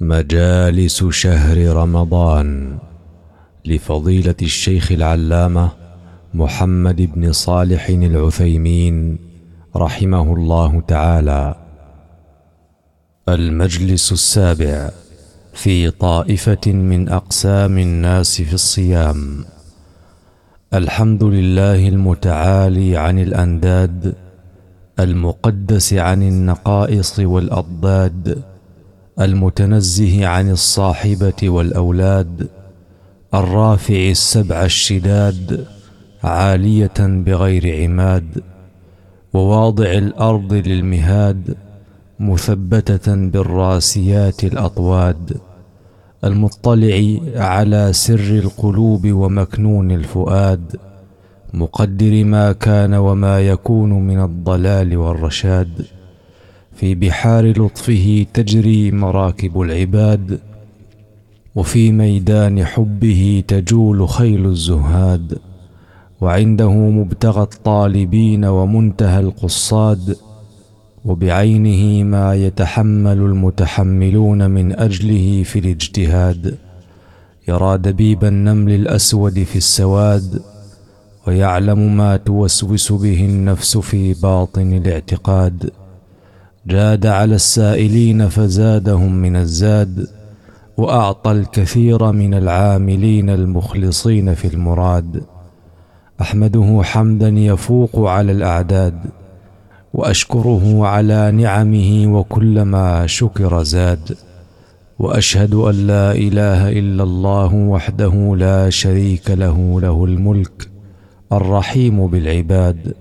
مجالس شهر رمضان لفضيلة الشيخ العلامة محمد بن صالح العثيمين رحمه الله تعالى. المجلس السابع في طائفة من أقسام الناس في الصيام. الحمد لله المتعالي عن الأنداد المقدس عن النقائص والأضداد المتنزه عن الصاحبة والأولاد الرافع السبع الشداد عالية بغير عماد وواضع الأرض للمهاد مثبتة بالراسيات الأطواد المطلع على سر القلوب ومكنون الفؤاد مقدر ما كان وما يكون من الضلال والرشاد. في بحار لطفه تجري مراكب العباد وفي ميدان حبه تجول خيل الزهاد. وعنده مبتغى الطالبين ومنتهى القصاد وبعينه ما يتحمل المتحملون من أجله في الاجتهاد. يرى دبيب النمل الأسود في السواد ويعلم ما توسوس به النفس في باطن الاعتقاد. جاد على السائلين فزادهم من الزاد وأعطى الكثير من العاملين المخلصين في المراد. أحمده حمدا يفوق على الأعداد وأشكره على نعمه وكلما شكر زاد. وأشهد أن لا إله إلا الله وحده لا شريك له له الملك الرحيم بالعباد.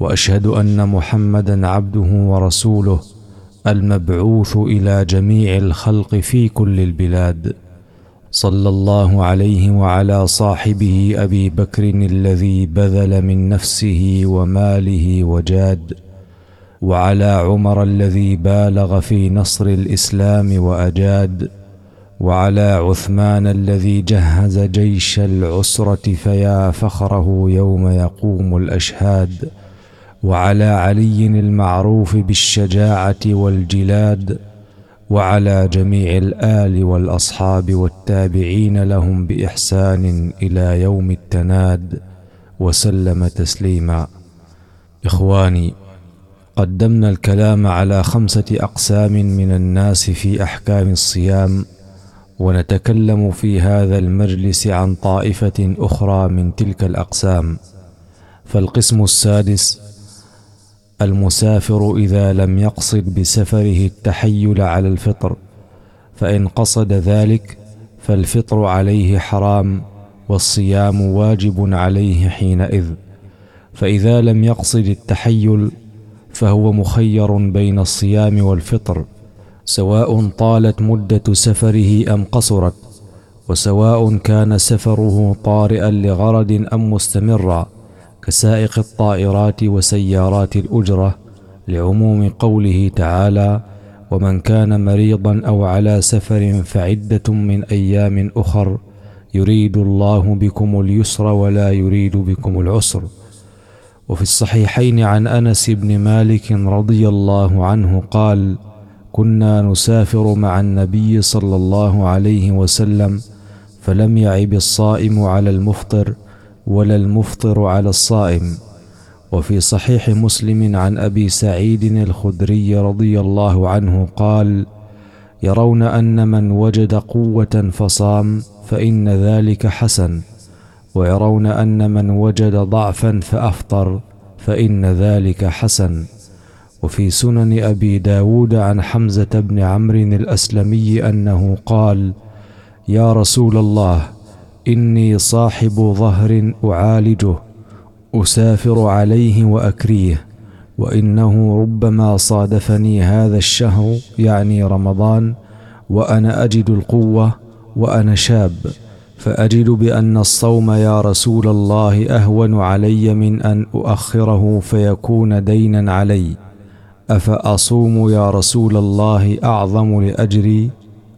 وأشهد أن محمدا عبده ورسوله المبعوث إلى جميع الخلق في كل البلاد. صلى الله عليه وعلى صاحبه أبي بكر الذي بذل من نفسه وماله وجاد وعلى عمر الذي بالغ في نصر الإسلام وأجاد وعلى عثمان الذي جهز جيش العسرة فيا فخره يوم يقوم الأشهاد. وعلى علي المعروف بالشجاعة والجلاد وعلى جميع الآل والأصحاب والتابعين لهم بإحسان إلى يوم التناد وسلم تسليما. إخواني قدمنا الكلام على خمسة أقسام من الناس في أحكام الصيام ونتكلم في هذا المجلس عن طائفة أخرى من تلك الأقسام. فالقسم السادس المسافر إذا لم يقصد بسفره التحيل على الفطر فإن قصد ذلك فالفطر عليه حرام والصيام واجب عليه حينئذ. فإذا لم يقصد التحيل فهو مخير بين الصيام والفطر سواء طالت مدة سفره أم قصرت وسواء كان سفره طارئا لغرض أم مستمرا. كسائق الطائرات وسيارات الأجرة لعموم قوله تعالى ومن كان مريضا أو على سفر فعدة من أيام أخر يريد الله بكم اليسر ولا يريد بكم العسر وفي الصحيحين عن أنس بن مالك رضي الله عنه قال كنا نسافر مع النبي صلى الله عليه وسلم فلم يعب الصائم على المفطر ولا المفطر على الصائم. وفي صحيح مسلم عن أبي سعيد الخدري رضي الله عنه قال يرون أن من وجد قوة فصام فإن ذلك حسن ويرون أن من وجد ضعفا فأفطر فإن ذلك حسن. وفي سنن أبي داود عن حمزة بن عمرو الأسلمي أنه قال يا رسول الله إني صاحب ظهر أعالجه أسافر عليه وأكريه وإنه ربما صادفني هذا الشهر يعني رمضان وأنا أجد القوة وأنا شاب فأجد بأن الصوم يا رسول الله أهون علي من أن أؤخره فيكون دينا علي. أفأصوم يا رسول الله أعظم لأجري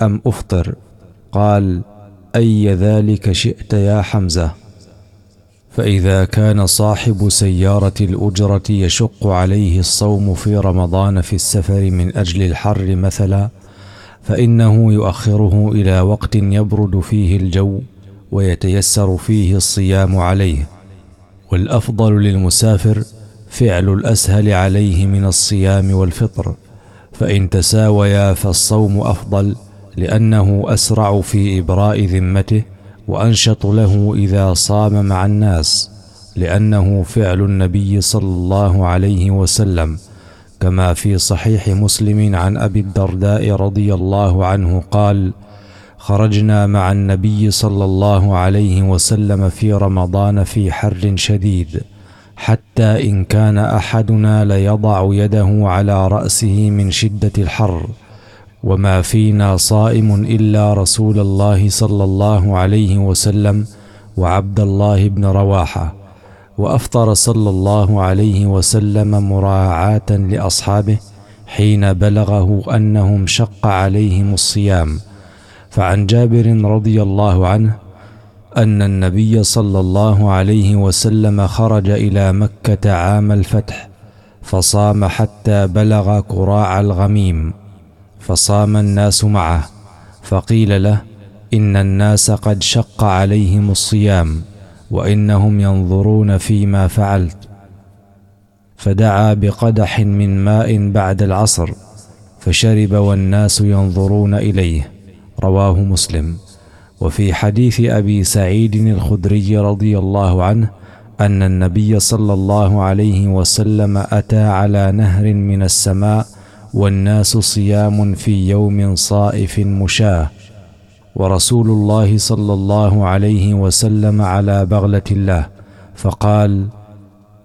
أم أفطر؟ قال أي ذلك شئت يا حمزة. فإذا كان صاحب سيارة الأجرة يشق عليه الصوم في رمضان في السفر من أجل الحر مثلا فإنه يؤخره إلى وقت يبرد فيه الجو ويتيسر فيه الصيام عليه. والأفضل للمسافر فعل الأسهل عليه من الصيام والفطر فإن تساويا فالصوم أفضل لأنه أسرع في إبراء ذمته وأنشط له إذا صام مع الناس لأنه فعل النبي صلى الله عليه وسلم كما في صحيح مسلم عن أبي الدرداء رضي الله عنه قال خرجنا مع النبي صلى الله عليه وسلم في رمضان في حر شديد حتى إن كان أحدنا ليضع يده على رأسه من شدة الحر وما فينا صائم إلا رسول الله صلى الله عليه وسلم وعبد الله بن رواحة وأفطر صلى الله عليه وسلم مراعاة لأصحابه حين بلغه أنهم شق عليهم الصيام. فعن جابر رضي الله عنه أن النبي صلى الله عليه وسلم خرج إلى مكة عام الفتح فصام حتى بلغ كراع الغميم. فصام الناس معه فقيل له إن الناس قد شق عليهم الصيام وإنهم ينظرون فيما فعلت. فدعا بقدح من ماء بعد العصر فشرب والناس ينظرون إليه رواه مسلم. وفي حديث أبي سعيد الخدري رضي الله عنه أن النبي صلى الله عليه وسلم أتى على نهر من السماء والناس صيام في يوم صائف مشاة. ورسول الله صلى الله عليه وسلم على بغلة له فقال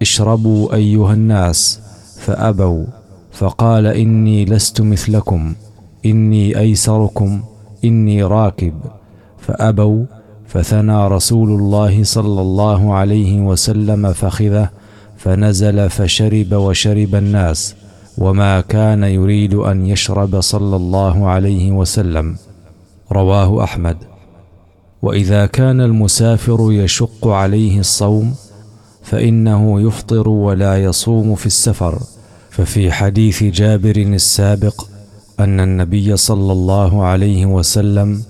اشربوا أيها الناس. فأبوا فقال إني لست مثلكم إني أيسركم إني راكب. فأبوا فثنى رسول الله صلى الله عليه وسلم فخذه فنزل فشرب وشرب الناس. وما كان يريد أن يشرب صلى الله عليه وسلم. رواه أحمد. وإذا كان المسافر يشق عليه الصوم فإنه يفطر ولا يصوم في السفر. ففي حديث جابر السابق أن النبي صلى الله عليه وسلم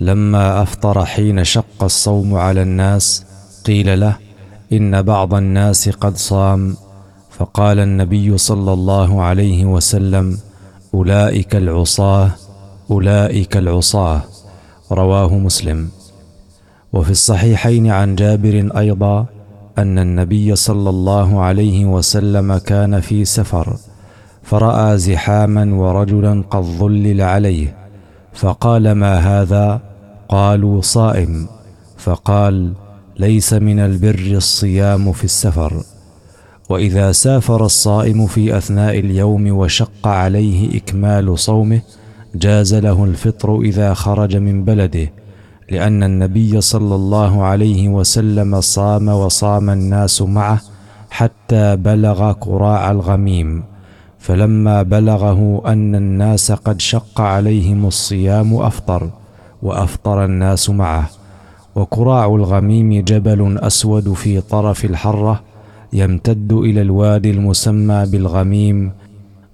لما أفطر حين شق الصوم على الناس قيل له إن بعض الناس قد صام. فقال النبي صلى الله عليه وسلم أولئك العصاة أولئك العصاة. رواه مسلم. وفي الصحيحين عن جابر أيضا أن النبي صلى الله عليه وسلم كان في سفر فرأى زحاما ورجلا قد ظلل عليه فقال ما هذا؟ قالوا صائم. فقال ليس من البر الصيام في السفر. وإذا سافر الصائم في أثناء اليوم وشق عليه إكمال صومه جاز له الفطر إذا خرج من بلده لأن النبي صلى الله عليه وسلم صام وصام الناس معه حتى بلغ كراع الغميم. فلما بلغه أن الناس قد شق عليهم الصيام أفطر وأفطر الناس معه. وكراع الغميم جبل أسود في طرف الحرة يمتد إلى الوادي المسمى بالغميم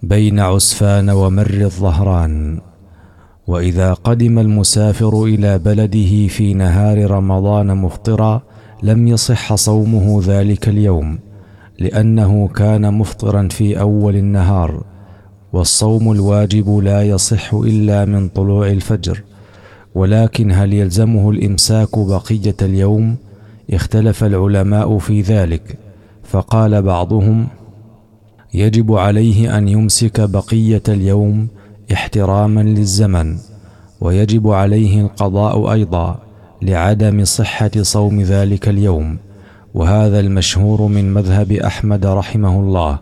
بين عسفان ومر الظهران. وإذا قدم المسافر إلى بلده في نهار رمضان مفطرا لم يصح صومه ذلك اليوم لأنه كان مفطرا في أول النهار. والصوم الواجب لا يصح إلا من طلوع الفجر. ولكن هل يلزمه الإمساك بقية اليوم؟ اختلف العلماء في ذلك. فقال بعضهم يجب عليه أن يمسك بقية اليوم احتراما للزمن ويجب عليه القضاء أيضا لعدم صحة صوم ذلك اليوم وهذا المشهور من مذهب أحمد رحمه الله.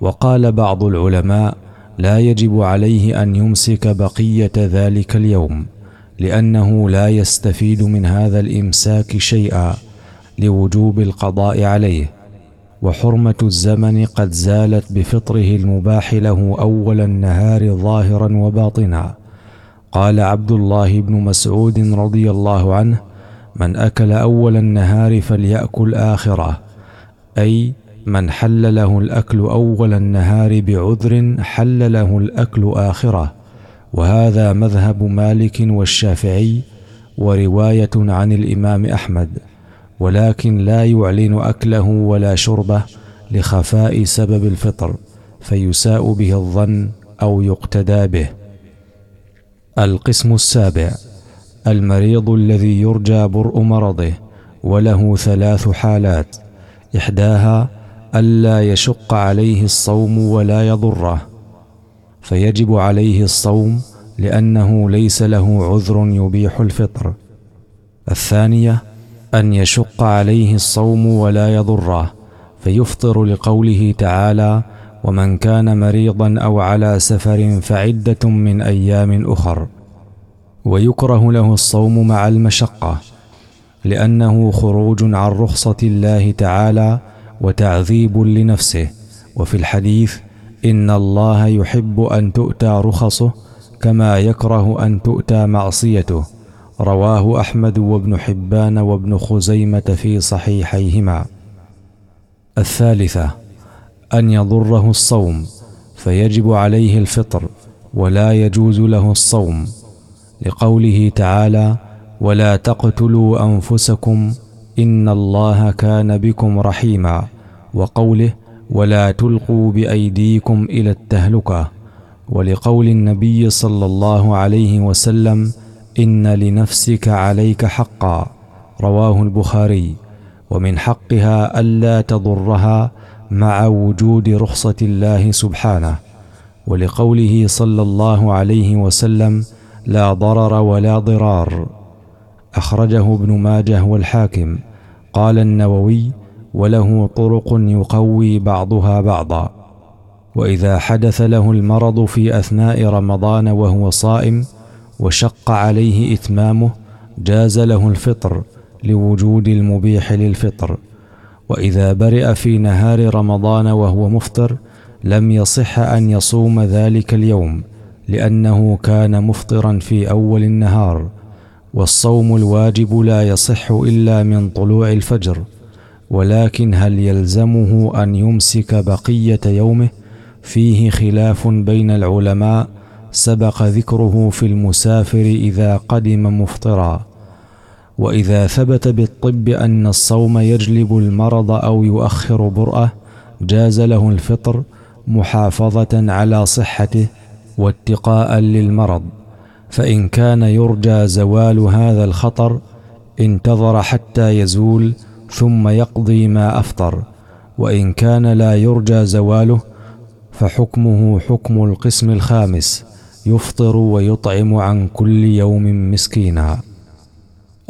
وقال بعض العلماء لا يجب عليه أن يمسك بقية ذلك اليوم لأنه لا يستفيد من هذا الإمساك شيئا لوجوب القضاء عليه. وحرمة الزمن قد زالت بفطره المباح له أول النهار ظاهرا وباطنا. قال عبد الله بن مسعود رضي الله عنه من أكل أول النهار فليأكل آخرة. أي من حل له الأكل أول النهار بعذر حل له الأكل آخرة. وهذا مذهب مالك والشافعي ورواية عن الإمام أحمد. ولكن لا يعلن أكله ولا شربه لخفاء سبب الفطر فيساء به الظن أو يقتدى به. القسم السابع المريض الذي يرجى برء مرضه وله ثلاث حالات إحداها ألا يشق عليه الصوم ولا يضره فيجب عليه الصوم لأنه ليس له عذر يبيح الفطر. الثانية أن يشق عليه الصوم ولا يضره فيفطر لقوله تعالى ومن كان مريضا أو على سفر فعدة من أيام أخر ويكره له الصوم مع المشقة لأنه خروج عن رخصة الله تعالى وتعذيب لنفسه. وفي الحديث إن الله يحب أن تؤتى رخصه كما يكره أن تؤتى معصيته رواه أحمد وابن حبان وابن خزيمة في صحيحيهما. الثالثة أن يضره الصوم فيجب عليه الفطر ولا يجوز له الصوم. لقوله تعالى ولا تقتلوا أنفسكم إن الله كان بكم رحيما وقوله ولا تلقوا بأيديكم إلى التهلكة ولقول النبي صلى الله عليه وسلم إن لنفسك عليك حقا. رواه البخاري. ومن حقها ألا تضرها مع وجود رخصة الله سبحانه. ولقوله صلى الله عليه وسلم لا ضرر ولا ضرار. أخرجه ابن ماجه والحاكم. قال النووي وله طرق يقوي بعضها بعضا. وإذا حدث له المرض في أثناء رمضان وهو صائم وشق عليه إتمامه جاز له الفطر لوجود المبيح للفطر. وإذا برئ في نهار رمضان وهو مفطر لم يصح أن يصوم ذلك اليوم لأنه كان مفطرا في أول النهار. والصوم الواجب لا يصح إلا من طلوع الفجر. ولكن هل يلزمه أن يمسك بقية يومه؟ فيه خلاف بين العلماء سبق ذكره في المسافر إذا قدم مفطرا. وإذا ثبت بالطب أن الصوم يجلب المرض أو يؤخر برأه جاز له الفطر محافظة على صحته واتقاء للمرض. فإن كان يرجى زوال هذا الخطر انتظر حتى يزول ثم يقضي ما أفطر. وإن كان لا يرجى زواله فحكمه حكم القسم الخامس. يفطر ويطعم عن كل يوم مسكينا.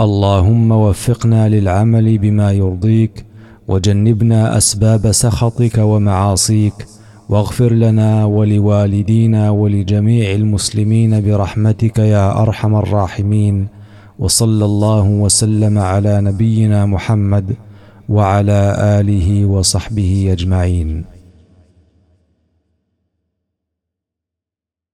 اللهم وفقنا للعمل بما يرضيك وجنبنا أسباب سخطك ومعاصيك واغفر لنا ولوالدينا ولجميع المسلمين برحمتك يا أرحم الراحمين. وصلى الله وسلم على نبينا محمد وعلى آله وصحبه أجمعين.